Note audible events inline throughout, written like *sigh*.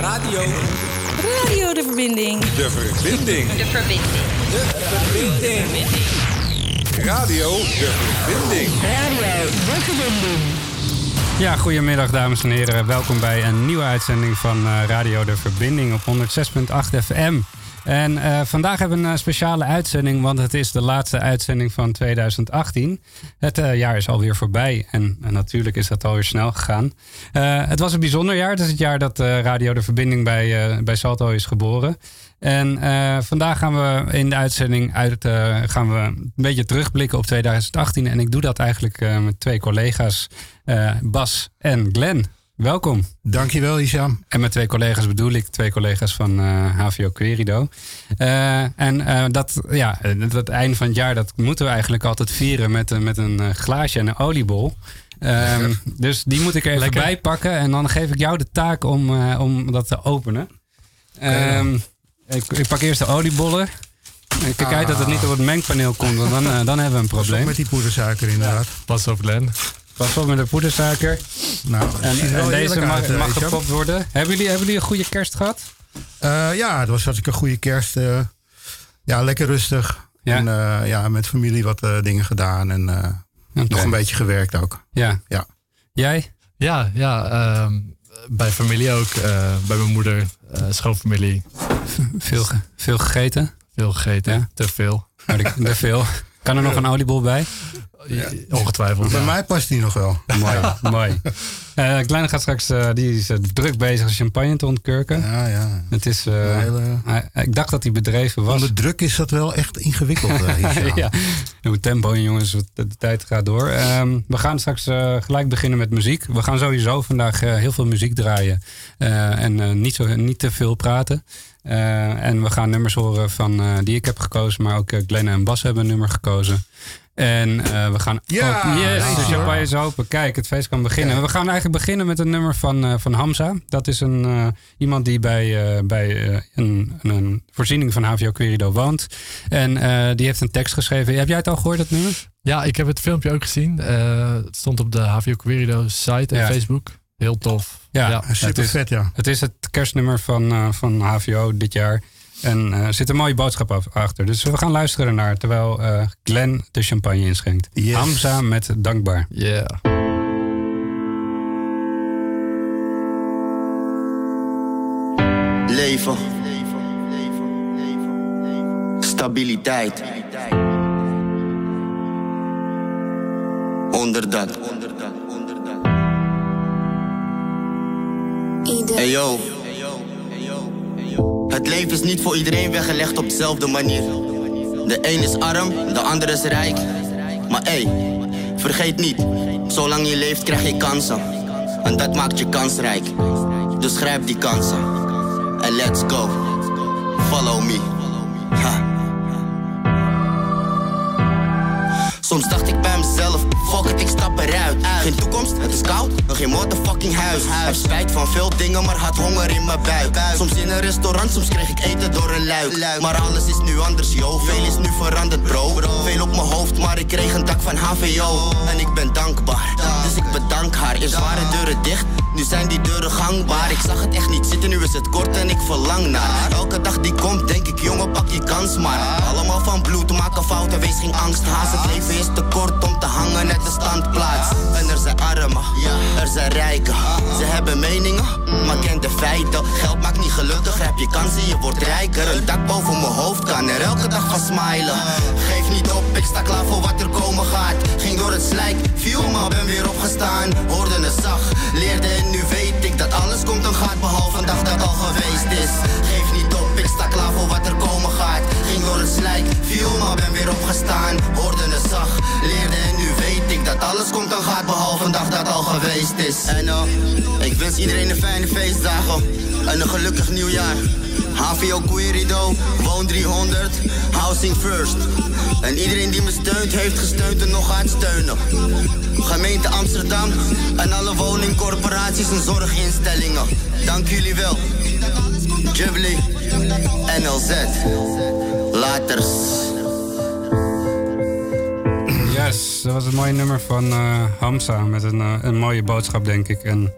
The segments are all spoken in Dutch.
Radio. Radio de verbinding. De verbinding. De verbinding. De verbinding. Radio de verbinding. Radio de verbinding. Ja, goedemiddag dames en heren. Welkom bij een nieuwe uitzending van eh, Radio de Verbinding op 106.8 FM. En uh, vandaag hebben we een speciale uitzending, want het is de laatste uitzending van 2018. Het uh, jaar is alweer voorbij en, en, natuurlijk is dat alweer snel gegaan. Het was een bijzonder jaar. Het is het jaar dat Radio de Verbinding bij, bij Salto is geboren. En vandaag gaan we in de uitzending uit, gaan we een beetje terugblikken op 2018. En ik doe dat eigenlijk met twee collega's, Bas en Glenn. Welkom. Dankjewel, Isham. En met twee collega's bedoel ik twee collega's van uh, HVO Querido. Uh, en uh, dat, ja, het einde van het jaar, dat moeten we eigenlijk altijd vieren met, met een glaasje en een oliebol. Um, dus die moet ik even Lekker. bij pakken. En dan geef ik jou de taak om, om dat te openen. Um, ik, ik, pak eerst de oliebollen. Ik kijk uit dat het niet op het mengpaneel komt, want dan, dan hebben we een probleem. Met die poedersuiker inderdaad. Ja. Pas op, Len. Pas op met de poedersuiker. Nou, en, en deze mag, uit, mag gepopt worden. Hebben jullie, hebben jullie een goede kerst gehad? Uh, ja, het was hartstikke een goede kerst. Uh, ja, lekker rustig. Ja. En uh, ja, met familie wat dingen gedaan. En okay. nog een beetje gewerkt ook. Ja. ja. Jij? Ja, ja ehm, bij familie ook. bij mijn moeder, schoonfamilie. *laughs* Veel, veel gegeten? Veel gegeten, ja. te veel. Te veel. Kan er nog een oliebol bij? Ja. Ongetwijfeld. Bij mij past die nog wel. mooi, *laughs* mooi. Uh, Kleine gaat straks, uh, die is uh, druk bezig champagne te ontkurken. Ja, ja. Het is, hele... ik dacht dat hij bedreven was. Onder druk is dat wel echt ingewikkeld. *laughs* ja, hoe tempo jongens, de, tijd gaat door. Um, we gaan straks gelijk beginnen met muziek. We gaan sowieso vandaag heel veel muziek draaien. en niet, zo, niet te veel praten. Uh, en we gaan nummers horen van, uh, die ik heb gekozen, maar ook uh, Glenn en Bas hebben een nummer gekozen. En we gaan. Ja, yes, de champagne is open. Kijk, het feest kan beginnen. Ja. We gaan eigenlijk beginnen met een nummer van, van Hamza. Dat is een, iemand die bij, bij een, een, voorziening van HVO Querido woont. En die heeft een tekst geschreven. Heb jij het al gehoord, dat nummer? Ja, ik heb het filmpje ook gezien. het stond op de HVO Querido site en ja. Facebook. Heel tof. Ja, ja super het is, vet, ja. Het is het kerstnummer van, uh, van HVO dit jaar. En er uh, zit een mooie boodschap achter. Dus we gaan luisteren naar terwijl uh, Glenn de champagne inschenkt. Yes. Hamza met Dankbaar. Yeah. Leven. Stabiliteit. Onder dat. Hey yo. Het leven is niet voor iedereen weggelegd op dezelfde manier. De een is arm, de ander is rijk. Maar hey, vergeet niet, zolang je leeft krijg je kansen. En dat maakt je kansrijk. Dus grijp die kansen. En let's go. Follow me. Soms dacht ik bij mezelf, fuck it, ik stap eruit. Geen toekomst, het is koud, nog geen motherfucking huis. Heb spijt van veel dingen, maar had honger in mijn buik. Soms in een restaurant, soms kreeg ik eten door een luik. Maar alles is nu anders, yo. Veel is nu veranderd, bro. Veel op mijn hoofd, maar ik kreeg een dak van HVO. En ik ben dankbaar, dus ik bedank haar. Eerst waren deuren dicht, nu zijn die deuren gangbaar. Ik zag het echt niet zitten, nu is het kort en ik verlang naar. Elke dag die komt, denk ik, jongen, pak je kans maar. Allemaal van bloed, maken fouten, wees geen angst. Haast het leven is te kort om te hangen net de standplaats. En er zijn armen, er zijn rijken. Ze hebben meningen, maar ken de feiten. Geld maakt niet gelukkig, heb je kansen, je wordt rijker. Een dak boven mijn hoofd kan er elke dag van smilen. Geef niet op, ik sta klaar voor wat er komen gaat. Ging door het slijk, viel maar ben weer opgestaan. Hoorde het zacht, leerde en nu weet ik dat alles komt en gaat. Behalve een dag dat al geweest is. Ik sta klaar voor wat er komen gaat. Ging door het slijk, viel maar ben weer opgestaan. Hoorde het zacht, leerde en nu dat alles komt en gaat. Behalve een dag dat al geweest is. En uh, ik wens iedereen een fijne feestdagen en een gelukkig nieuwjaar. HVO Querido, Woon 300, Housing First. En iedereen die me steunt, heeft gesteund en nog gaat steunen. Gemeente Amsterdam en alle woningcorporaties en zorginstellingen. Dank jullie wel. Jubilee, NLZ. Laters. Yes, dat was een mooi nummer van uh, Hamza met een, uh, een mooie boodschap, denk ik. En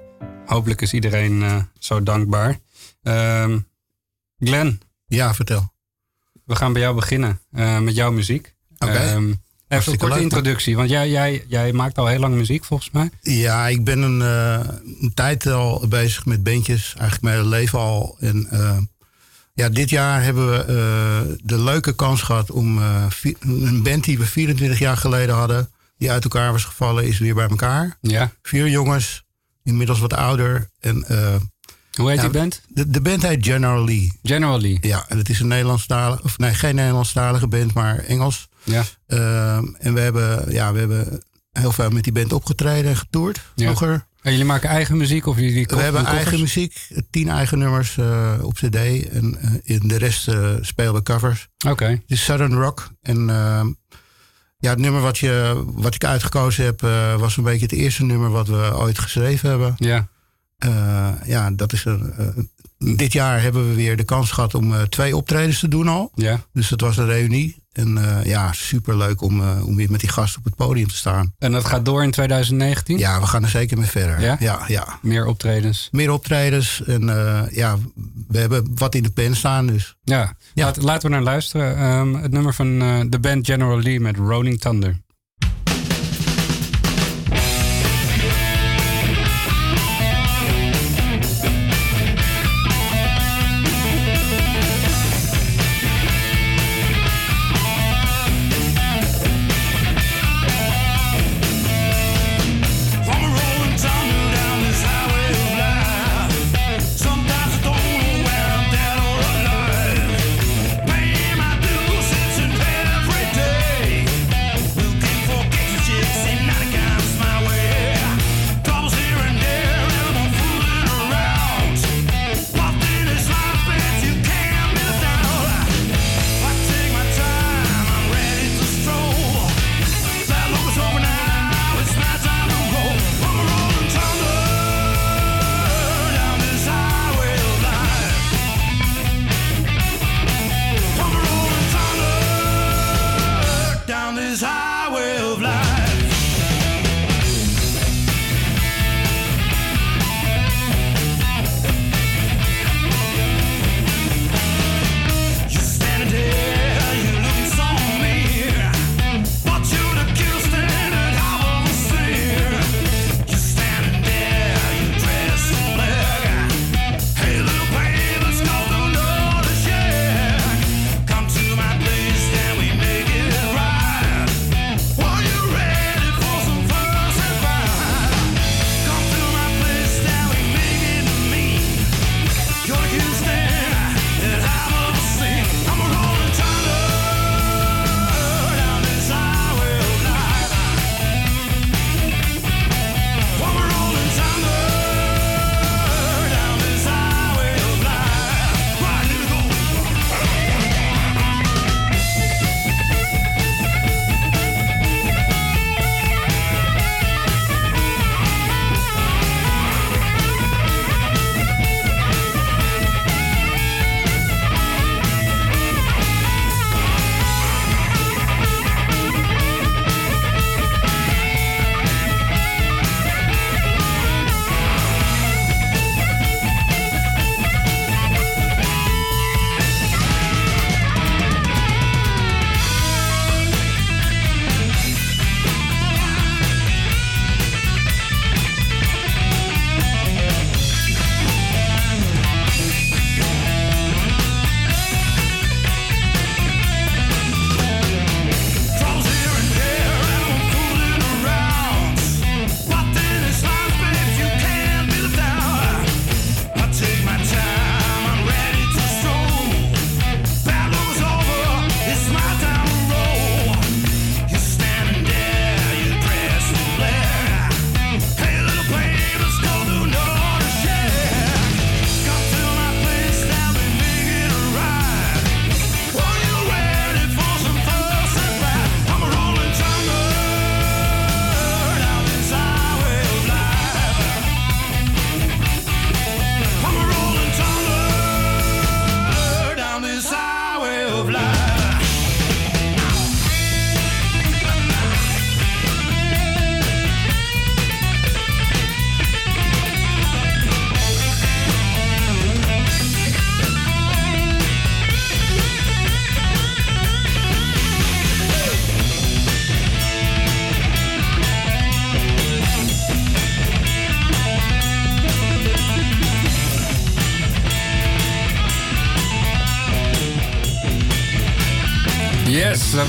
hopelijk is iedereen uh, zo dankbaar. Ehm, Glenn. Ja, vertel. We gaan bij jou beginnen met jouw muziek. Oké. Okay. Um, even een korte introductie, want jij, jij, jij maakt al heel lang muziek volgens mij. Ja, ik ben een, een tijd al bezig met bandjes, eigenlijk mijn hele leven al. En ja, dit jaar hebben we de leuke kans gehad om een band die we 24 jaar geleden hadden, die uit elkaar was gevallen, is weer bij elkaar. Ja. Vier jongens, inmiddels wat ouder. En hoe heet die band? De, de band heet General Lee. General Lee. Ja, en het is een Nederlandstalige, of nee, geen Nederlandstalige band, maar Engels. Ja. Uh, en we hebben, ja, we hebben heel veel met die band opgetreden en getoerd vroeger. En jullie maken eigen muziek of jullie We hebben eigen muziek, tien eigen nummers uh, op cd en uh, in de rest uh, spelen we covers. Oké. Okay. Het is Southern Rock en ehm, ja, het nummer wat, je, wat ik uitgekozen heb was een beetje het eerste nummer wat we ooit geschreven hebben. Ja. Ja, dat is een, dit jaar hebben we weer de kans gehad om twee optredens te doen al. Ja. Dus dat was een reunie. En ja, super leuk om, om weer met die gasten op het podium te staan. En dat gaat door in 2019? Ja, we gaan er zeker mee verder. Ja? Ja, ja. Meer optredens? Meer optredens. En ja, we hebben wat in de pen staan. Dus. Ja, ja. Laat, laten we naar luisteren. Um, het nummer van de band General Lee met Rolling Thunder.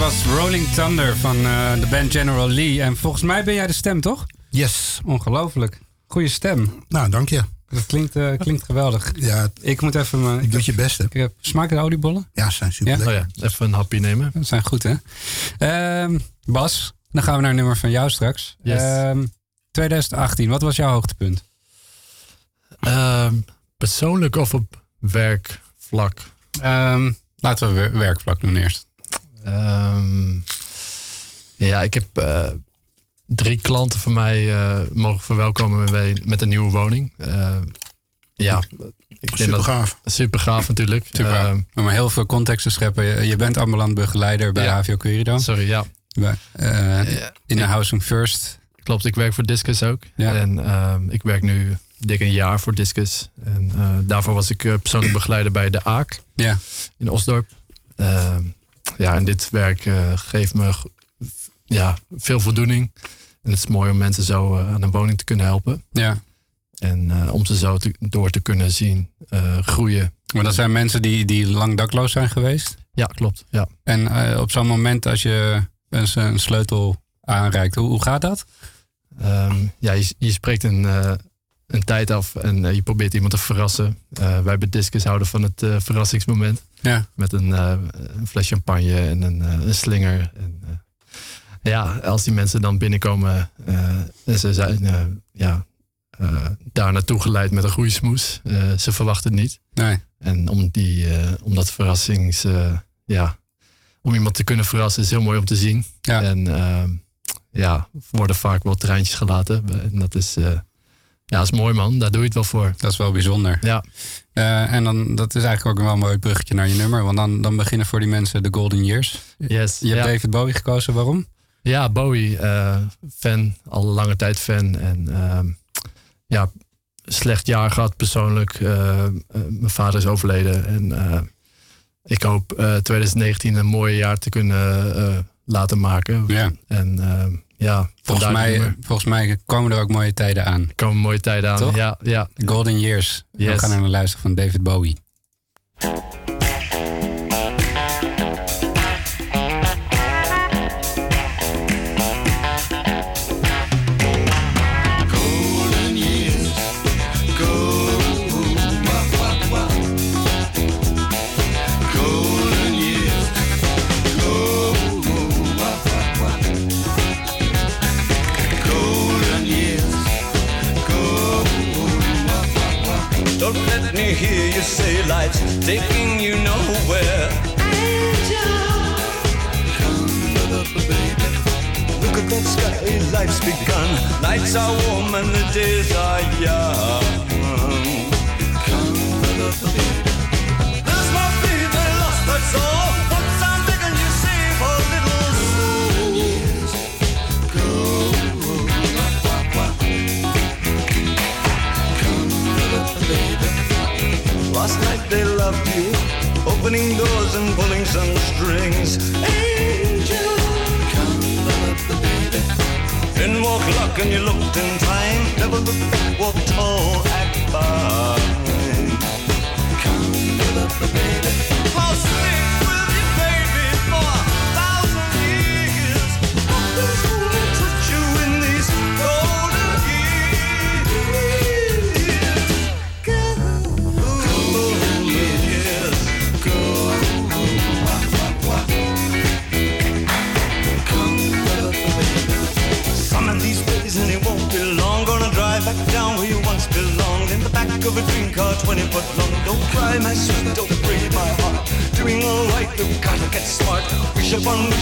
Was Rolling Thunder van uh, de band General Lee. En volgens mij ben jij de stem, toch? Yes. Ongelooflijk. Goeie stem. Nou, dank je. Dat klinkt, uh, klinkt geweldig. Ja, ik moet even... mijn. ik doe je beste. Ik heb, smaken de oliebollen? Ja, ze zijn super ja? Oh ja, even een hapje nemen. Dat zijn goed, hè? Uh, Bas, dan gaan we naar een nummer van jou straks. Yes. 2018, ehm, wat was jouw hoogtepunt? Ehm, persoonlijk of op werkvlak? Ehm, laten we werkvlak doen eerst. Ja, ik heb uh, drie klanten van mij uh, mogen verwelkomen met een nieuwe woning. Uh, ja, ik super dat, gaaf. Super gaaf natuurlijk. Super. Uh, Om heel veel context te scheppen. Je, bent ambulant begeleider bij ja. HVO Querido. Sorry, ja. Bij, in de Housing First. Klopt, ik werk voor Discus ook. Ja. En ik werk nu dik een jaar voor Discus. En daarvoor was ik persoonlijk begeleider bij de AAK ja. in Osdorp. Ja, en dit werk geeft me ja, veel voldoening. En het is mooi om mensen zo uh, aan een woning te kunnen helpen. Ja. En uh, om ze zo te, door te kunnen zien groeien. Maar dat zijn mensen die, die lang dakloos zijn geweest? Ja, klopt. Ja. En op zo'n moment als je een, een sleutel aanreikt, hoe, hoe gaat dat? Um, ja, je, je spreekt een, een tijd af en je probeert iemand te verrassen. wij bij Discus houden van het verrassingsmoment. Ja. Met een, een fles champagne en een, een slinger. En, ja, als die mensen dan binnenkomen en ze zijn ja, daar naartoe geleid met een goede smoes. ze verwachten het niet. Nee. En om, die, om dat verrassings... ja, om iemand te kunnen verrassen is heel mooi om te zien. Ja. En ja, worden vaak wel treintjes gelaten. En dat is... Ja, dat is mooi man, daar doe je het wel voor. Dat is wel bijzonder. Ja. en dan, dat is eigenlijk ook wel een mooi bruggetje naar je nummer. Want dan, dan beginnen voor die mensen de Golden Years. Yes. Je hebt David Bowie gekozen, waarom? Ja, Bowie, uh, fan, al lange tijd fan. En uh, ja, slecht jaar gehad persoonlijk. Uh, mijn vader is overleden. En ik hoop 2019 een mooi jaar te kunnen laten maken. Ja. En ja, volgens mij, volgens mij komen er ook mooie tijden aan. Er komen mooie tijden aan, Toch? ja. ja. Golden Years. Yes. We gaan naar de luisteren van David Bowie. Say life's taking you nowhere. Angel, come up, baby. Look at that sky, life's begun. Nights are warm and the days are young. Come up, baby. There's my baby lost, that's all. Last night they loved you, opening doors and pulling some strings. Angel, come up the baby. Then walk luck and you looked in time. Never look back, walk tall, act fine. Come up the baby. I'll stick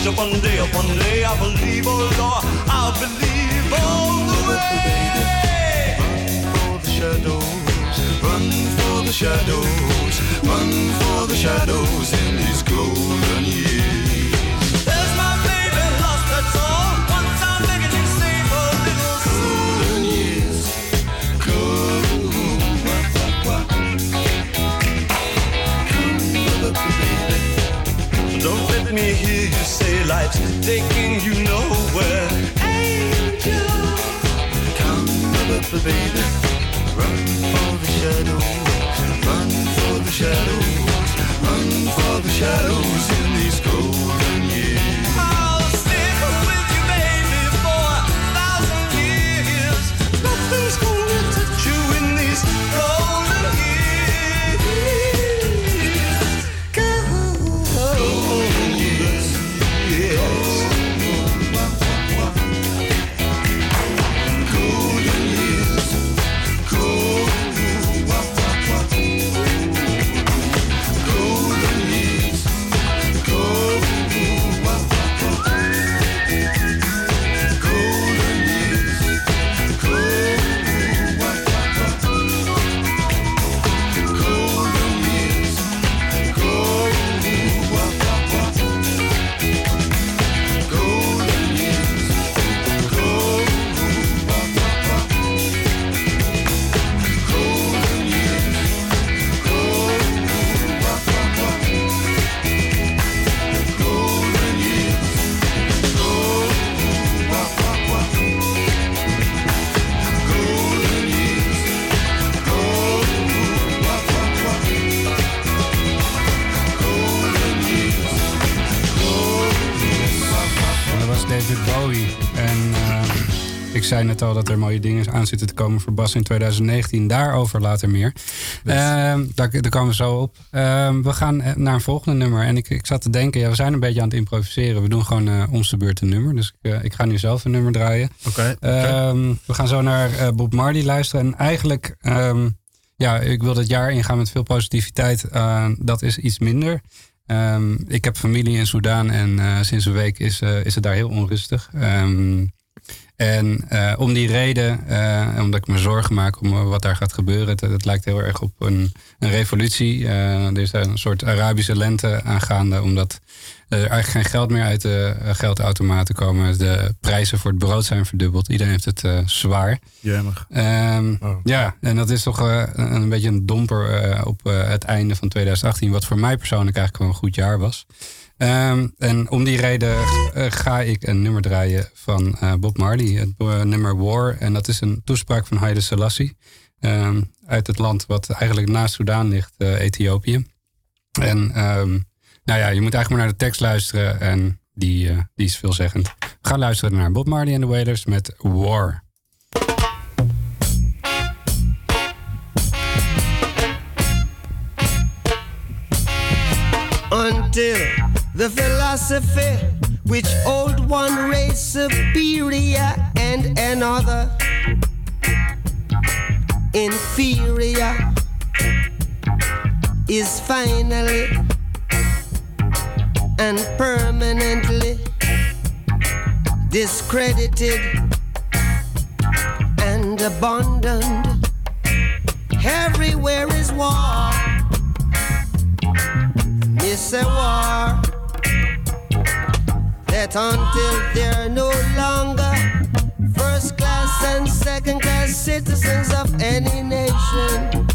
Wish upon, day upon day. I believe, oh Lord, I believe all the way. Run for the shadows, run for the shadows, run for the shadows in these golden taking you nowhere. Angel, come up, baby. Run for the shadows, run for the shadows, run for the shadows in these golden zei net al dat er mooie dingen aan zitten te komen voor Bas in 2019. Daarover later meer. Uh, daar, daar komen we zo op. Uh, we gaan naar een volgende nummer. En ik, ik zat te denken, ja, we zijn een beetje aan het improviseren. We doen gewoon uh, onze beurt een nummer. Dus ik, ik ga nu zelf een nummer draaien. Oké. Okay, okay. we gaan zo naar Bob Marley luisteren. En eigenlijk, um, ja, ik wil dit jaar ingaan met veel positiviteit. dat is iets minder. Um, ik heb familie in Soudaan en uh, sinds een week is, uh, is het daar heel onrustig. Um, en uh, om die reden, omdat ik me zorgen maak om wat daar gaat gebeuren, het, het lijkt heel erg op een, een revolutie. er is een soort Arabische lente aangaande, omdat er eigenlijk geen geld meer uit de geldautomaten komen. De prijzen voor het brood zijn verdubbeld. Iedereen heeft het uh, zwaar. Jammer. Um, oh. Ja, en dat is toch uh, een, een, beetje een domper uh, op het einde van 2018. Wat voor mij persoonlijk eigenlijk wel een goed jaar was. Um, en om die reden ga ik een nummer draaien van Bob Marley. Het nummer War. En dat is een toespraak van Haile Selassie. Um, uit het land wat eigenlijk naast Soudaan ligt, Ethiopië. En... Um, nou ja, je moet eigenlijk maar naar de tekst luisteren en die, die is veelzeggend. Ga luisteren naar Bob Marley and the Wailers met War. Until the philosophy which old one race superior and another inferior is finally and permanently discredited and abandoned. Everywhere is war. It's a war that until they're no longer first class and second class citizens of any nation,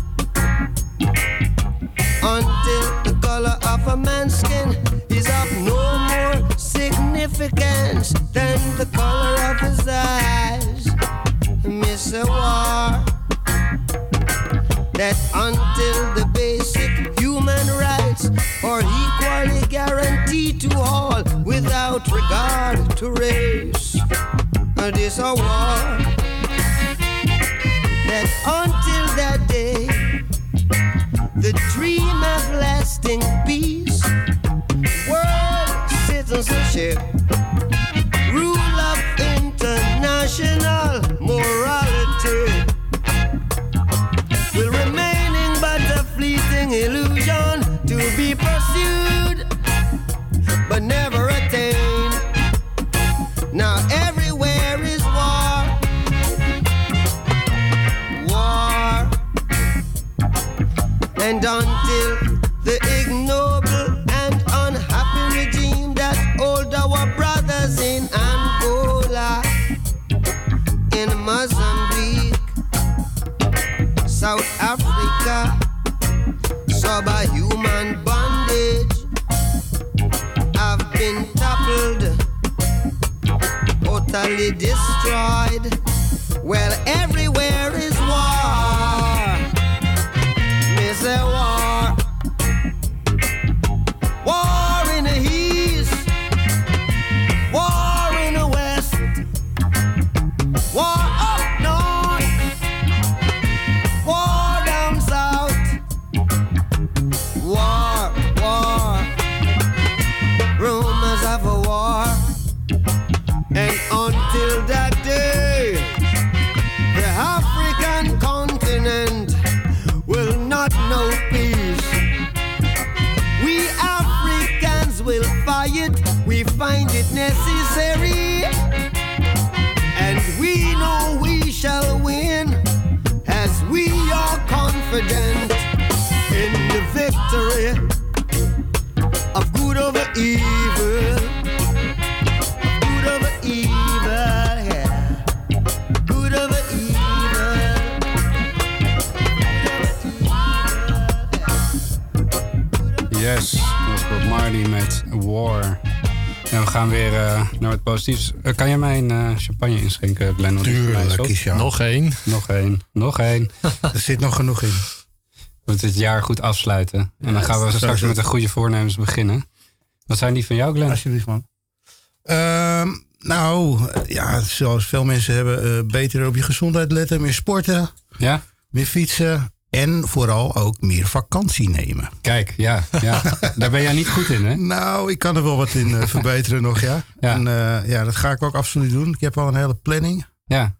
until the color of a man's skin is of no more significance than the color of his eyes. Miss war that until the basic human rights are equally guaranteed to all without regard to race. It is a war that until that day, the dream of lasting peace world citizenship, rule of international morality will remaining but a fleeting illusion to be pursued Yes, dat Bob Marley met War. En we gaan weer uh, naar het positiefs. Uh, kan jij mij een uh, champagne inschenken, Glenn? Tuurlijk, is jou. Nog één. Nog één, nog één. *laughs* Er zit nog genoeg in. We moeten het jaar goed afsluiten. En dan gaan we straks met de goede voornemens beginnen. Wat zijn die van jou, Glenn? Alsjeblieft, man. Ehm, Nou, eh, ja, zoals veel mensen hebben, eh, beter op je gezondheid letten, meer sporten, Ja? meer fietsen en vooral ook meer vakantie nemen. Kijk, ja, ja. *laughs* Daar ben jij niet goed in, hè? Nou, ik kan er wel wat in eh, *laughs* verbeteren nog, ja. Ja. En eh, ja, dat ga ik ook absoluut doen. Ik heb al een hele planning. Ja.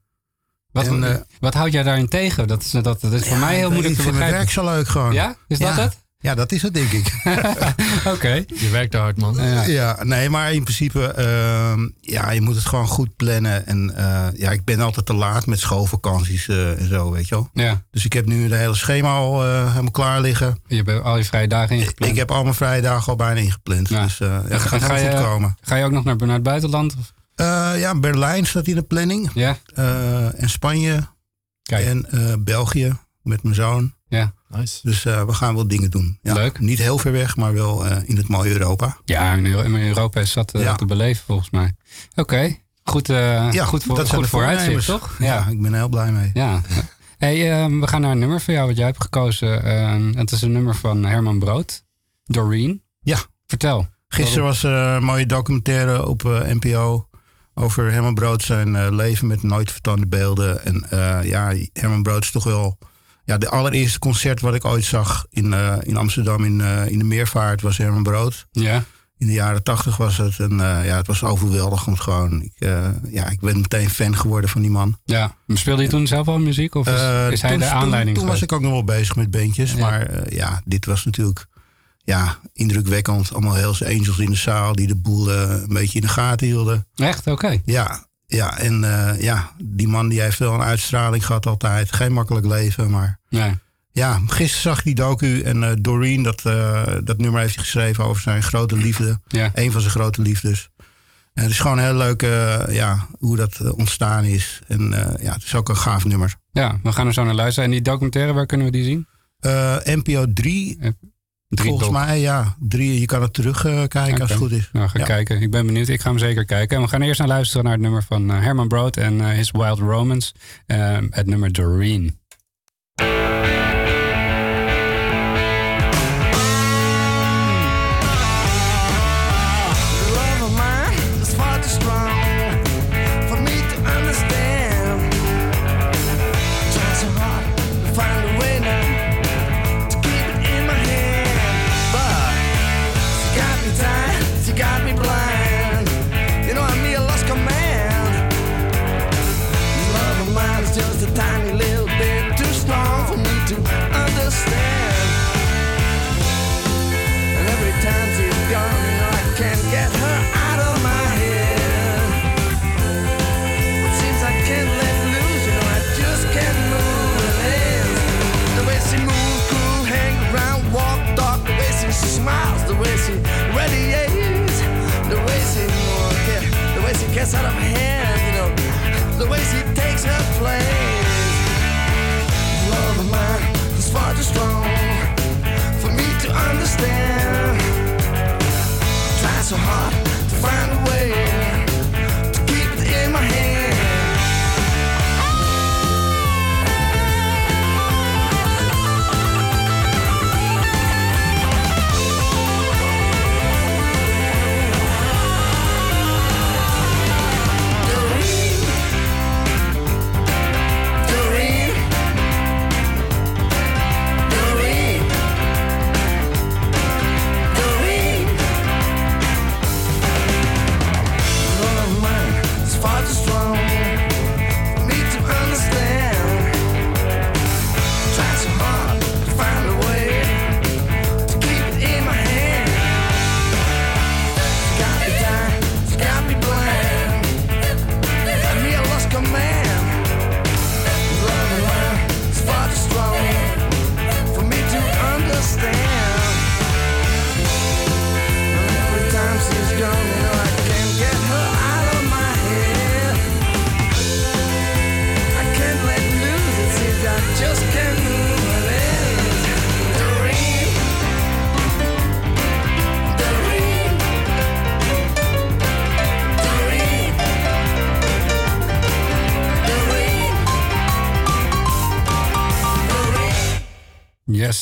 Wat, En, eh, wat houd jij daarin tegen? Dat is, dat, dat is voor mij heel moeilijk ik te vind mijn begrijpen. werk zo leuk gewoon. Ja? Is dat het? Ja, dat is het denk ik. *laughs* Oké. Je werkt er hard, man. Ja. Ja, nee, maar in principe, ehm, ja, je moet het gewoon goed plannen. En eh, ja, ik ben altijd te laat met schoolvakanties eh, en zo, weet je wel. ja. Dus ik heb nu de hele schema al eh, helemaal klaar liggen. Je hebt al je vrije dagen ingepland. Ik heb al mijn vrije dagen al bijna ingepland. Ja. Dus eh ja, ga- gaat ga wel je- goed komen. Ga je ook nog naar, naar het buitenland? Of? Eh, ja, Berlijn staat in de planning. Ja? Eh, en Spanje. Kijk. En eh, België met mijn zoon. Ja. Nice. Dus eh, we gaan wel dingen doen. Ja, Leuk. Niet heel ver weg, maar wel eh, in het mooie Europa. Ja, in Euro- in Europa is dat eh, Ja. te beleven volgens mij. Oké. Goed, Ja, goed, voor, dat goed de vooruitzicht, toch? Ja. ik ben er heel blij mee. Ja. *laughs* Hey, ehm, we gaan naar een nummer van jou wat jij hebt gekozen. Ehm, het is een nummer van Herman Brood. Doreen. Ja. Vertel. Gisteren was er een mooie documentaire op NPO over Herman Brood zijn leven met nooit vertoonde beelden. En ja, Herman Brood is toch wel ja, de allereerste concert wat ik ooit zag in, eh, in Amsterdam in, eh, in de Meervaart was Herman Brood. Ja. In de jaren tachtig was het. En eh, ja, het was overweldigend gewoon. Ik, ja, ik ben meteen fan geworden van die man. Ja. Speelde je toen zelf al muziek? Of is, is hij toen, de aanleiding Toen, toen was ik ook nog wel bezig met bandjes. Ja. Maar ja, dit was natuurlijk ja, indrukwekkend. Allemaal Hells Angels in de zaal die de boel een beetje in de gaten hielden. Echt? Oké. Ja, ja en eh, ja, die man die heeft wel een uitstraling gehad altijd. Geen makkelijk leven, maar... Nee. Ja, gisteren zag ik die docu en eh, Doreen, dat, eh, dat nummer heeft hij geschreven over zijn grote liefde. Ja. Een van zijn grote liefdes. En het is gewoon heel leuk ja, hoe dat ontstaan is. En ja, het is ook een gaaf nummer. Ja, we gaan er zo naar luisteren. En die documentaire, waar kunnen we die zien? NPO 3, Drie volgens mij, ja. Drie, je kan het terugkijken kijken als het goed is. Nou, ga Ja. kijken. Ik ben benieuwd. Ik ga hem zeker kijken. En we gaan eerst naar luisteren naar het nummer van eh, Herman Brood en eh, His Wild Romance. Eh, het nummer Doreen.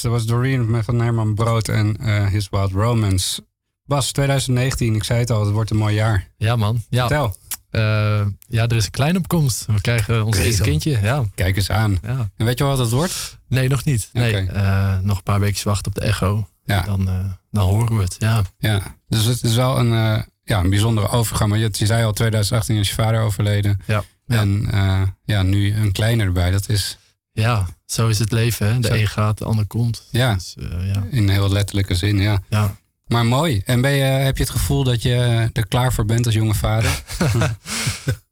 Dat was Doreen met van Herman Brood en eh, His Wild Romance. Bas, 2019, ik zei het al, het wordt een mooi jaar. Ja, man. Ja. Vertel. Eh, ja, er is een kleine opkomst. We krijgen ons eerste kindje. Ja, Kijk eens aan. ja. En weet je wat het wordt? Nee, nog niet. Nee, eh, nog een paar weken wachten op de echo. Ja. Dan, dan horen we het. Ja. Ja. Dus het is wel een, ja, een bijzondere overgang. Maar je, je zei al, 2018 is je vader overleden. Ja. Ja. En ja, nu een kleine erbij. Dat is ja, zo is het leven. Hè? De Zo. een gaat, de ander komt. ja, Dus, eh, ja. in heel letterlijke zin, ja. ja. Maar mooi. En ben je, heb je het gevoel dat je er klaar voor bent als jonge vader? *laughs*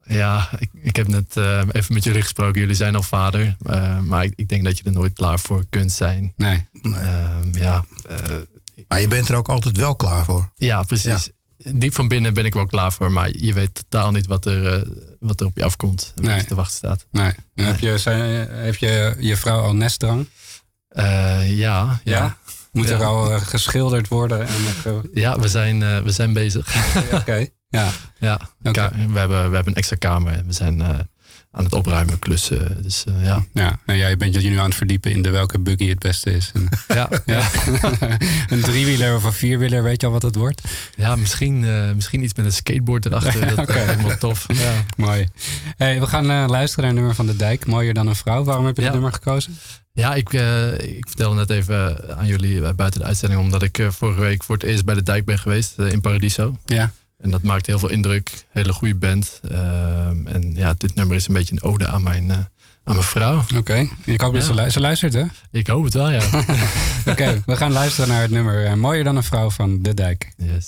Ja, ik, ik heb net eh, even met jullie gesproken. Jullie zijn al vader. eh, maar ik, ik denk dat je er nooit klaar voor kunt zijn. Nee. Ehm, ja, eh, Maar je bent er ook altijd wel klaar voor. ja, precies. Diep van binnen ben ik wel klaar voor. Maar je weet totaal niet wat er, eh, wat er op je afkomt. En wat Nee. je te wachten staat. nee. En Heb, je, zijn, heb je je vrouw al nestdrang? Eh, ja, ja. Moet er al eh, geschilderd worden? En, eh, Ja, we zijn, we zijn bezig. Oké. Ja. ja, Oké. ka- we, hebben, we hebben een extra kamer. We zijn aan het opruimen, klussen. Dus eh, ja. Ja, en jij bent je nu aan het verdiepen in de welke buggy het beste is. En, Ja, *laughs* ja. *laughs* een driewieler of een vierwieler, weet je al wat het wordt? ja misschien, eh, misschien iets met een skateboard erachter. *laughs* Dat is helemaal tof. Ja. Mooi. Hey, we gaan eh, luisteren naar een nummer van De Dijk, Mooier dan een vrouw. Waarom heb je Ja. dit nummer gekozen? Ja, ik, ik vertelde net even aan jullie buiten de uitzending, omdat ik vorige week voor het eerst bij de dijk ben geweest in Paradiso. Ja. En dat maakt heel veel indruk. Hele goede band. Ehm, en ja, dit nummer is een beetje een ode aan mijn, eh, aan mijn vrouw. Oké, ik hoop dat Ja. ze, lu- ze luistert, hè? Ik hoop het wel, ja. *laughs* Oké, we gaan luisteren naar het nummer eh, Mooier dan een vrouw van De Dijk. yes.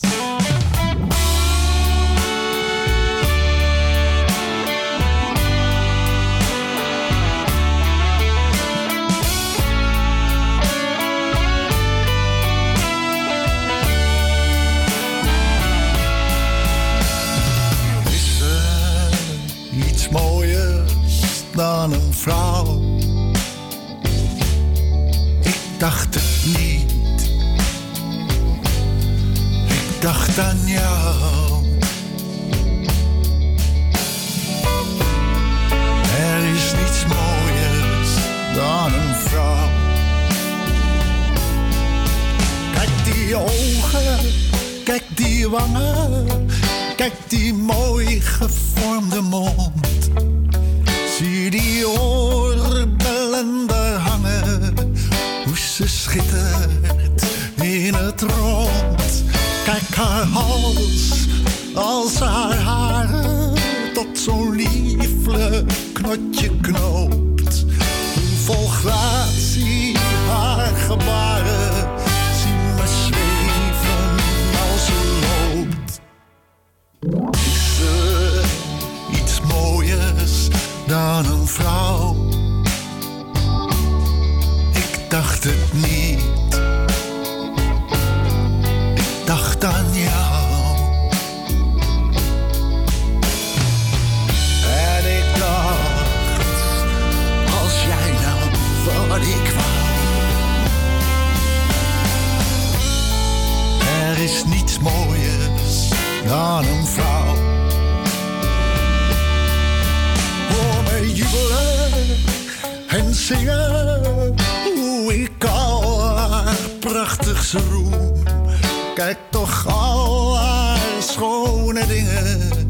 Jubelen en zingen hoe ik al haar prachtigste roem. Kijk toch al haar schone dingen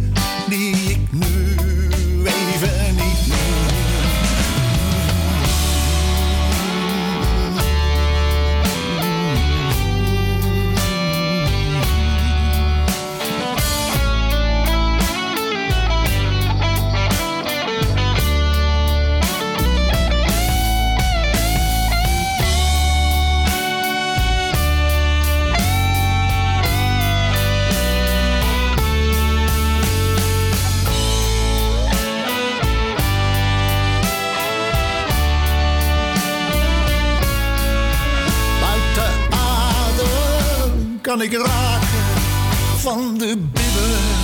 kan ik raken van de bibbers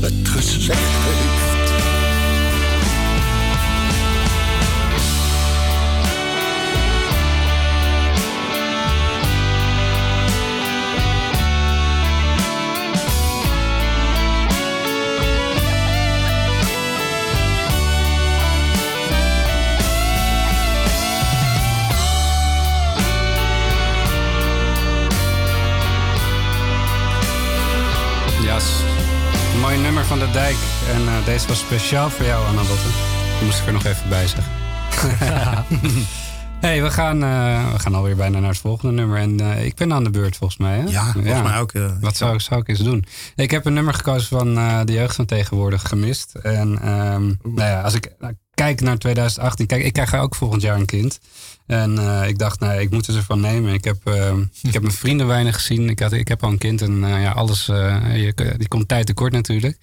het gezegd was speciaal voor jou, Anna Botten. Die moest ik er nog even bij zeggen. *laughs* hey, we gaan, eh, we gaan alweer bijna naar het volgende nummer. En eh, ik ben aan de beurt volgens mij. Hè? Ja, volgens mij ook. eh, Wat zou, zou ik eens doen? Ik heb een nummer gekozen van de jeugd van tegenwoordig gemist. En ehm, nou ja, als ik kijk naar 2018, kijk, ik krijg ook volgend jaar een kind. En eh, ik dacht, nou, ik moet het ervan nemen. Ik heb, ehm, *laughs* ik heb mijn vrienden weinig gezien. Ik, had, ik heb al een kind en eh, ja, alles, eh, je, die komt tijd tekort natuurlijk.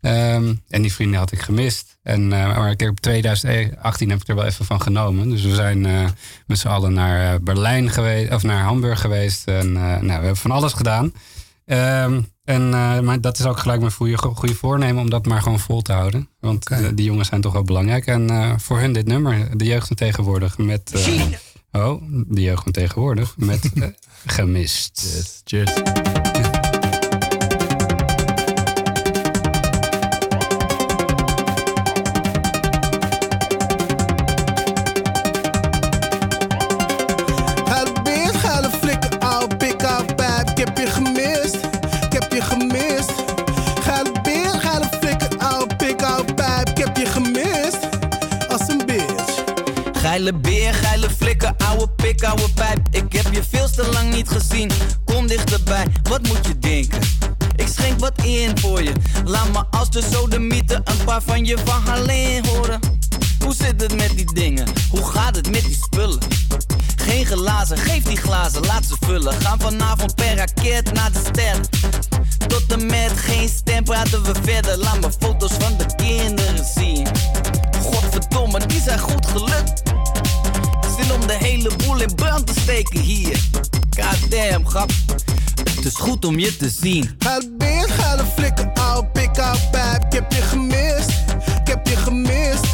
Ehm, en die vrienden had ik gemist. En, maar ik heb 2018 heb ik er wel even van genomen. Dus we zijn met z'n allen naar Berlijn geweest, of naar Hamburg geweest. En nou, we hebben van alles gedaan. Ehm, en, eh, maar dat is ook gelijk mijn goede, goede voornemen om dat maar gewoon vol te houden. Want eh, die jongens zijn toch wel belangrijk. En eh, voor hun dit nummer, de jeugd van tegenwoordig, met. eh, oh, de jeugd van tegenwoordig, met gemist. Cheers. Geile beer, geile flikker, ouwe pik, ouwe pijp. Ik heb je veel te lang niet gezien. Kom dichterbij, wat moet je denken? Ik schenk wat in voor je. Laat me als de sodemieten een paar van je verhalen horen. Hoe zit het met die dingen? Hoe gaat het met die spullen? Geen glazen, geef die glazen, laat ze vullen. Gaan vanavond per raket naar de sterren. Tot en met geen stem praten we verder. Laat me foto's van de kinderen zien. Godverdomme, die zijn goed gelukt. Om de hele boel in brand te steken hier. Goddamn, grap. Het is goed om je te zien. Ga de beer, ga de flikker, ouwe pik, ouwe pijp. Ik heb je gemist, ik heb je gemist.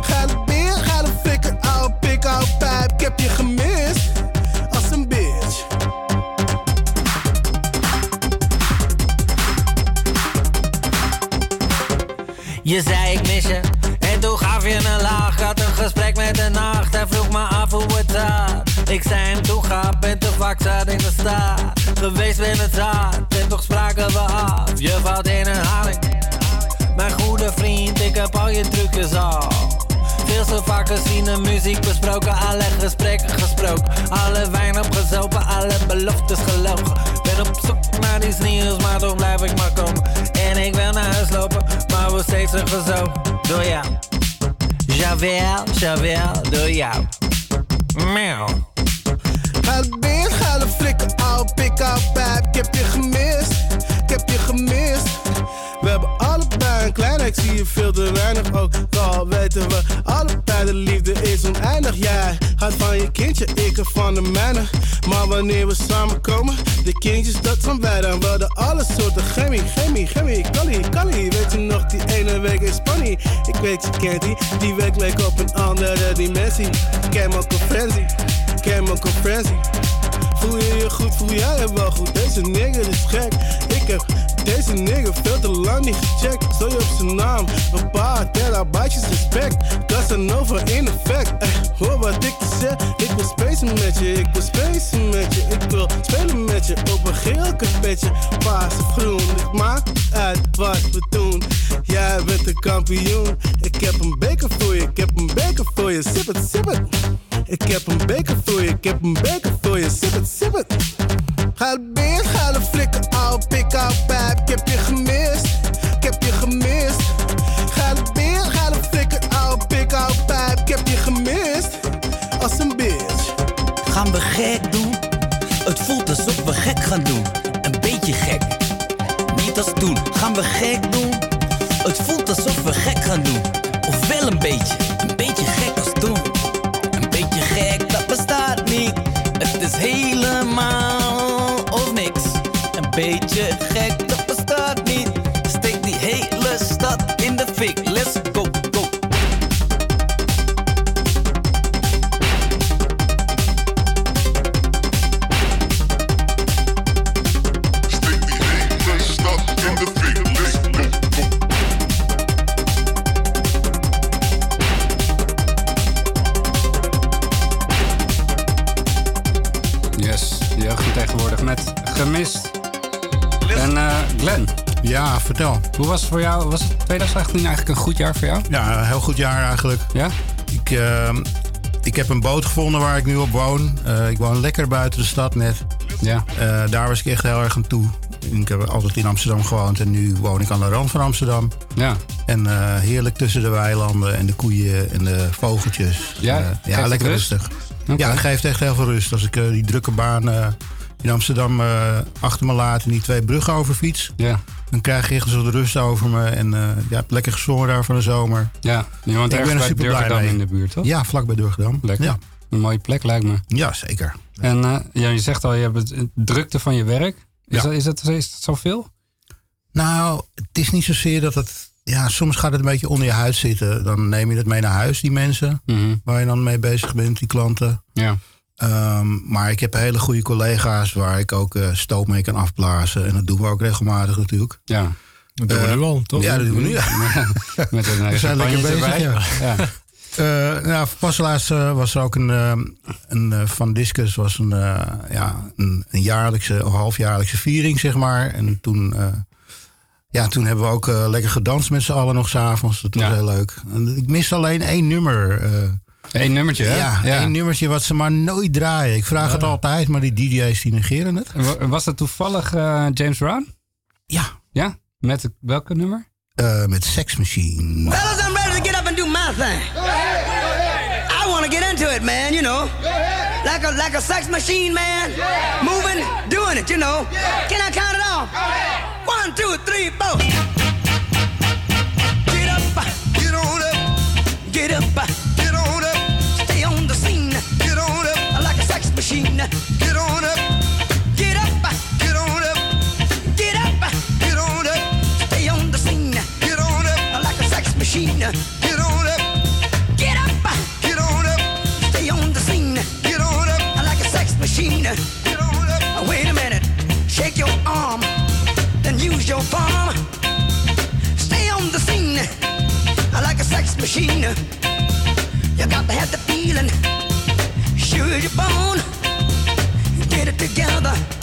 Ga de beer, ga de flikker, ouwe pik, ouwe pijp. Ik heb je gemist, als een bitch. Je zei ik mis je En toen gaf je een laag een gesprek met de nacht Hij vroeg me af hoe het zat Ik zei hem toen ga Ben te vaak zat in de staat Geweest ben het zat En toch spraken we af Je valt in herhaling Mijn goede vriend Ik heb al je trucjes al veel zo vaak gezien en muziek besproken, alle gesprekken gesproken. Alle wijn opgezopen, alle beloftes gelogen. Ben op zoek naar iets nieuws, maar toch blijf ik maar komen. En ik wil naar huis lopen, maar word steeds teruggezogen door jou. Jawel, jawel, door jou. Meow. Ga de beer, ga de pik, ouwe pijp. Ik heb je gemist, ik heb je gemist. We hebben allebei een klein, ik zie je veel te weinig ook. Al weten we allebei de liefde is oneindig. Jij houdt van je kindje, ik er van de mijne. Maar wanneer we samenkomen, de kindjes dat zijn wij dan. We hadden alle soorten chemie, chemie, chemie, kali, kali. Weet je nog die ene week in Spanje? Ik weet je kent die, die week op een andere dimensie. Chemical frenzy, chemical frenzy. Voel je je goed, voel jij je wel goed? Deze nigger is gek. Ik heb deze nigger veel te lang niet gecheckt. Stel je op zijn naam, een paar terabytes respect. Casanova in effect. Eh, hoor wat ik te zeg. Ik wil spacen met je, ik wil spacen met je. Ik wil spelen met je op een geel kapetje. Paars of groen, het maakt uit wat we doen. Jij bent de kampioen. Ik heb een beker voor je, ik heb een beker voor je. Sip het, sip het. Ik heb een beker voor je, ik heb een beker voor je. Sip het, sip het. Ga beer, ga de flikker, ouwe pik, ouwe pijp. Ik heb je gemist, ik heb je gemist. Ga de beer, ga de flikker, ouwe pik, ouwe pijp. Ik heb je gemist, als een bitch. Gaan we gek doen? Het voelt alsof we gek gaan doen. Een beetje gek. Niet als toen. Gaan we gek doen? Het voelt alsof we gek gaan doen. Of wel een beetje. Een beetje gek als toen. Een beetje gek, dat bestaat niet. Het is helemaal. Beetje gek, dat bestaat niet. Steek die hele stad in de fik. Let's go, go. Yes, de jeugd van tegenwoordig met Gemist. En eh, Glenn. Ja, vertel. Hoe was het voor jou? Was het 2018 eigenlijk een goed jaar voor jou? Ja, een heel goed jaar eigenlijk. Ja? Ik, eh, ik heb een boot gevonden waar ik nu op woon. Eh, ik woon lekker buiten de stad net. Ja. Eh, daar was ik echt heel erg aan toe. Ik heb altijd in Amsterdam gewoond en nu woon ik aan de rand van Amsterdam. Ja. En eh, heerlijk tussen de weilanden en de koeien en de vogeltjes. Ja, ja lekker rust? rustig. Ja, het geeft echt heel veel rust. Als ik die drukke baan eh, in Amsterdam eh, achter me laat en die twee bruggen overfiets. Ja. Dan krijg je echt een soort rust over me. En eh ja, lekker gezongen daar van de zomer. Ja, je woont ik ben er super blij mee. in de buurt, toch? Ja, vlak bij Durgedam. Lekker. Ja. Een mooie plek lijkt me. Ja, zeker. En eh, ja, je zegt al, je hebt het drukte van je werk. Is, Ja. dat, is, dat, is dat zoveel? Nou, het is niet zozeer dat het... Ja, soms gaat het een beetje onder je huid zitten. Dan neem je het mee naar huis, die mensen. Waar je dan mee bezig bent, die klanten. Ja. Ehm, maar ik heb hele goede collega's waar ik ook eh stoop mee kan afblazen. En dat doen we ook regelmatig natuurlijk. Ja. Dat doen we Eh, nu al, toch? Ja, dat doen we nu. *laughs* Met een we zijn lekker bezig, ja. Ja. Eh, nou, pas laatst eh, was er ook een, eh, een eh, Van Discus was een, eh, ja, een, een jaarlijkse, of halfjaarlijkse viering, zeg maar. En toen, eh, ja, toen hebben we ook eh, lekker gedanst met z'n allen nog s'avonds. Dat was heel leuk. En ik mis alleen één nummer. Eén nummertje, hè? Ja, Ja. één nummertje wat ze maar nooit draaien. Ik vraag het altijd, maar die DJ's die negeren het. Wa- Was dat toevallig eh, James Brown? Ja. Ja? Met welke nummer? Eh, met Sex Machine. Fellas, I'm ready to get up and do my thing. I want to get into it, man, you know. Like a like a sex machine, man. Moving, doing it, you know. Can I count it off? One, two, three, four. Get up, get on up. Get up, machine. Get on up. Get up, get on up. Get up, get on up. Stay on the scene. Get on up. Like a sex machine. Get on up. Get up, get on up. Stay on the scene. Get on up. Like a sex machine. Get on up. Wait a minute. Shake your arm. Then use your palm. Stay on the scene. Like a sex machine. You got to have the feeling. Sure you're born. Get it together.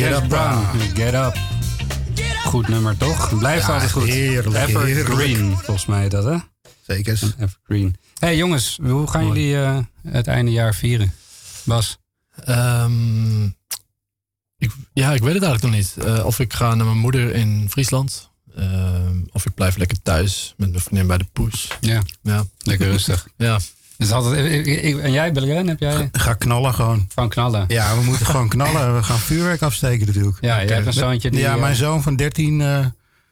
Get Up, Brown. Get Up. Goed nummer, toch? Blijft Ja, altijd goed. heerlijk, Evergreen, heerlijk. volgens mij dat, hè? Zeker. Evergreen. hey, jongens, hoe gaan jullie eh, het einde jaar vieren? Bas? Ehm, ik, ja, ik weet het eigenlijk nog niet. Eh, of ik ga naar mijn moeder in Friesland. Ehm, of ik blijf lekker thuis met mijn vriendin bij de poes. Ja, ja. lekker rustig. *laughs* ja. Dus altijd, ik- en jij, Belgrijn, heb jij? Ga knallen gewoon. Van knallen. Ja, we moeten gewoon *laughs* knallen. We gaan vuurwerk afsteken natuurlijk. Ja, jij hebt een zoontje die, Ja, eh, mijn zoon van 13, eh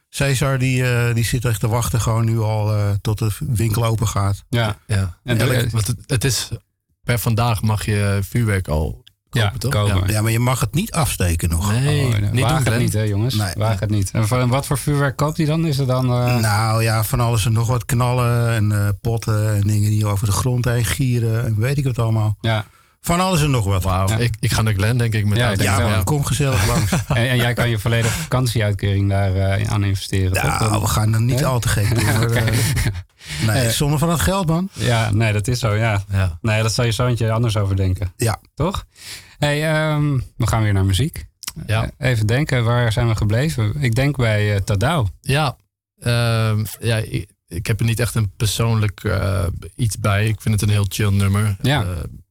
Cesar, die, eh, die zit echt te wachten gewoon nu al eh, tot de winkel open gaat. Ja. ja. En Elk- de- want het, het is per vandaag mag je vuurwerk al kopen, toch? kopen. Ja, maar je mag het niet afsteken nog. Nee, Oh, niet waag doen, het Glenn. niet, hè, jongens? Nee. Waag het niet. En voor- wat voor vuurwerk koopt hij dan? Is het dan... eh, Nou ja, van alles en nog wat knallen en eh, potten en dingen die over de grond heen gieren en weet ik wat allemaal. Ja. Van alles en nog wat. Wauw, ik, ik ga naar Glen denk ik. Met Ja, ja, ik Ja, man, kom gezellig langs. *laughs* en, en jij kan je volledige vakantieuitkering daar eh, aan investeren, toch? Nou, we gaan er niet Nee? al te gek doen. *laughs* maar, eh, nee, Eh, zonder van het geld, man. Ja, nee, dat is zo, ja. Ja. Nee, dat zal je zoontje anders over denken. Ja. Toch? hey, ehm, we gaan weer naar muziek. Ja. Eh, even denken, waar zijn we gebleven? Ik denk bij uh, Tadao. Ja, ehm, ja ik, ik heb er niet echt een persoonlijk iets bij. Ik vind het een heel chill nummer. Ja,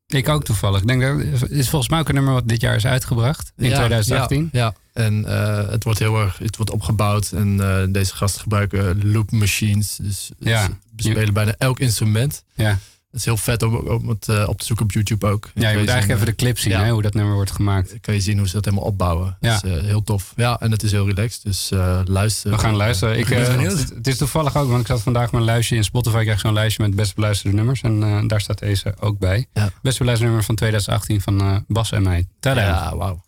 ik ook toevallig. Ik denk, dat het is volgens mij ook een nummer wat dit jaar is uitgebracht. In ja, 2018. Ja, ja. En eh, het wordt heel erg, het wordt opgebouwd. En eh, deze gasten gebruiken loop machines. Dus, dus Ja. ze spelen bijna elk instrument. Ja. Het is heel vet om, om het eh, op te zoeken op YouTube ook. Ja, je moet eigenlijk even de clip zien, ja. hè, hoe dat nummer wordt gemaakt. kan je zien hoe ze dat helemaal opbouwen. Ja. Dat is eh, heel tof. Ja, en het is heel relaxed. Dus eh luister. We gaan luisteren. Ik, eh, het, het is toevallig ook, want ik zat vandaag met een lijstje in Spotify. Ik krijg zo'n lijstje met best beluisterde nummers. En eh, daar staat deze ook bij. Ja. Best beluisterde nummer van 2018 van eh, Bas en mij. Tada. Ja, wauw.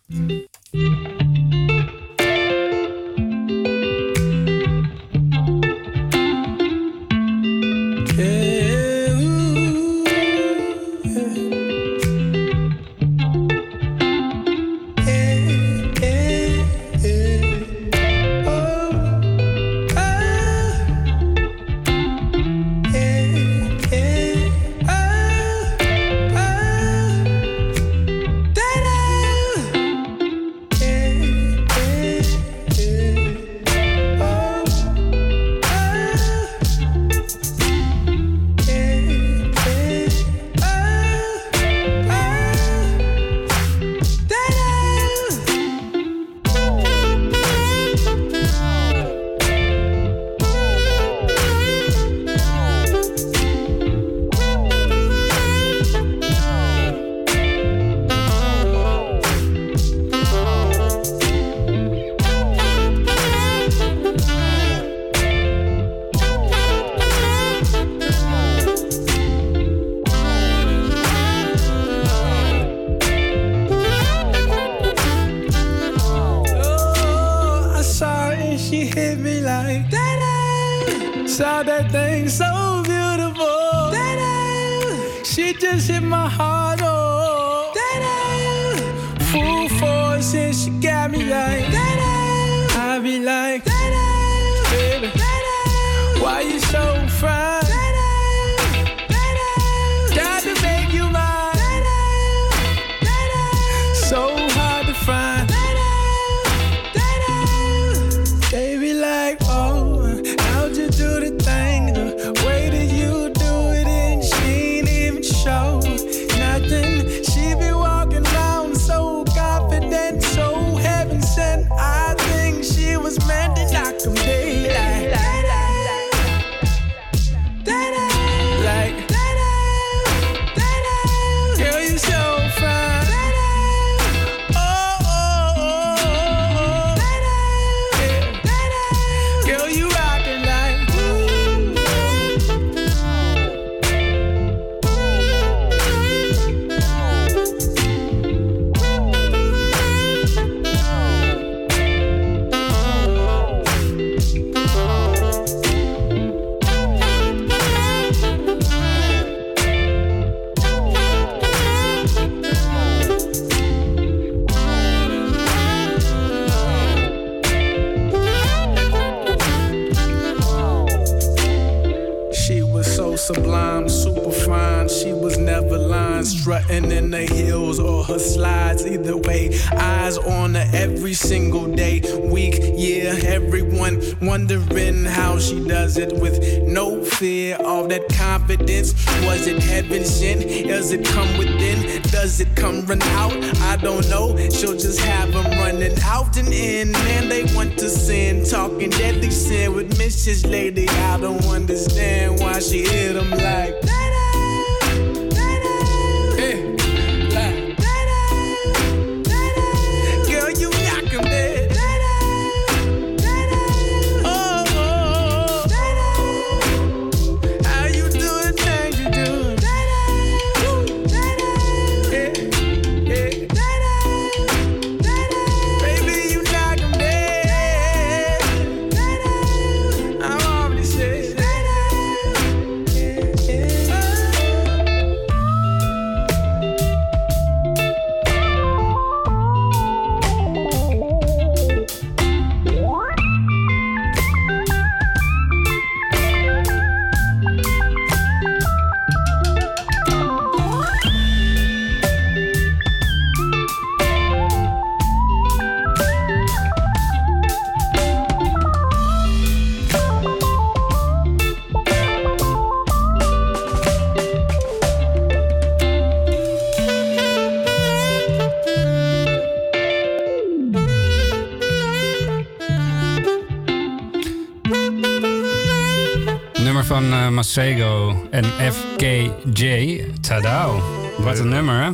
Masego en FKJ. Tadao. Wat een nummer, hè?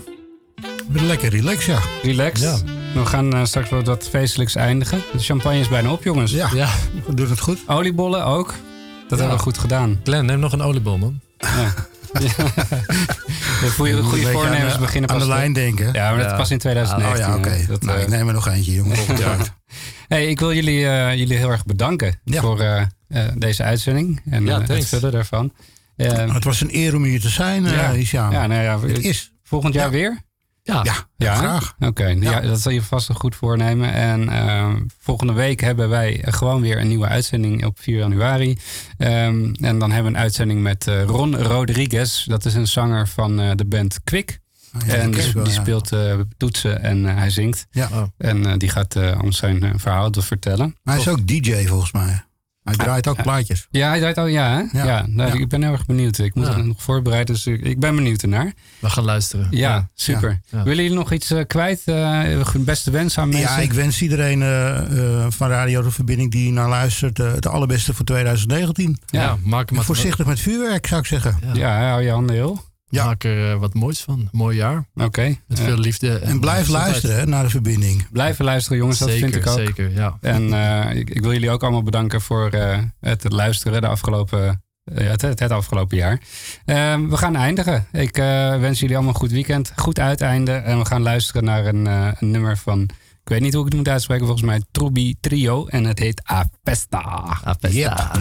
Lekker relax, ja. Relax. Ja. We gaan eh, straks wel wat feestelijks eindigen. De champagne is bijna op, jongens. Ja, Ja. doet het goed. Oliebollen ook. Dat hebben we goed gedaan. Glenn, neem nog een oliebol, man. Ja. *laughs* De goede, voornemens aan de- beginnen aan pas... de lijn denken. Ja, maar dat pas in 2019. Oh ja, oké. Nou, eh, ik neem er nog eentje, jongen. *laughs* Hey, ik wil jullie, eh, jullie heel erg bedanken Ja. voor eh, eh, deze uitzending en Ja, het vullen daarvan. Eh, Het was een eer om hier te zijn, ja, ja, nou ja, Het is. volgend jaar Ja. weer? Ja. Ja, graag. Oké, ja. dat zal je vast een goed voornemen. En eh, volgende week hebben wij gewoon weer een nieuwe uitzending op 4 januari. Ehm, en dan hebben we een uitzending met Ron Rodriguez. Dat is een zanger van de band Quick. Ja, en die, ken ik wel, die ja. speelt eh, toetsen en eh, hij zingt. Ja. Oh. En eh, die gaat eh, ons zijn verhaal vertellen. Maar hij is ook DJ volgens mij. Hij draait ook plaatjes. Ja, hij draait al, ja, hè? Ja. ja. nou, Ja. Ik ben heel erg benieuwd. Ik moet Ja. het nog voorbereiden, dus ik, ik ben benieuwd ernaar. We gaan luisteren. Ja, super. Ja. Willen jullie nog iets kwijt? Eh, beste wens aan mensen? Ja, ik wens iedereen van Radio de Verbinding die naar luistert eh, het allerbeste voor 2019. Ja, Ja. maak wat, voorzichtig met vuurwerk, zou ik zeggen. Ja. Ja, hou je handen heel. Ja. maak er eh, wat moois van. Mooi jaar. Oké. Met veel liefde. En blijf luisteren hè, naar de verbinding. blijven luisteren, jongens. Dat vind ik ook. Zeker, ja. En eh, ik, ik wil jullie ook allemaal bedanken voor eh, het luisteren de afgelopen, het, het, het afgelopen jaar. Ehm, we gaan eindigen. Ik eh, wens jullie allemaal een goed weekend. Goed uiteinde. En we gaan luisteren naar een, eh, een nummer van... Ik weet niet hoe ik het moet uitspreken. Volgens mij Trubi Trio. En het heet Apesta. Apesta.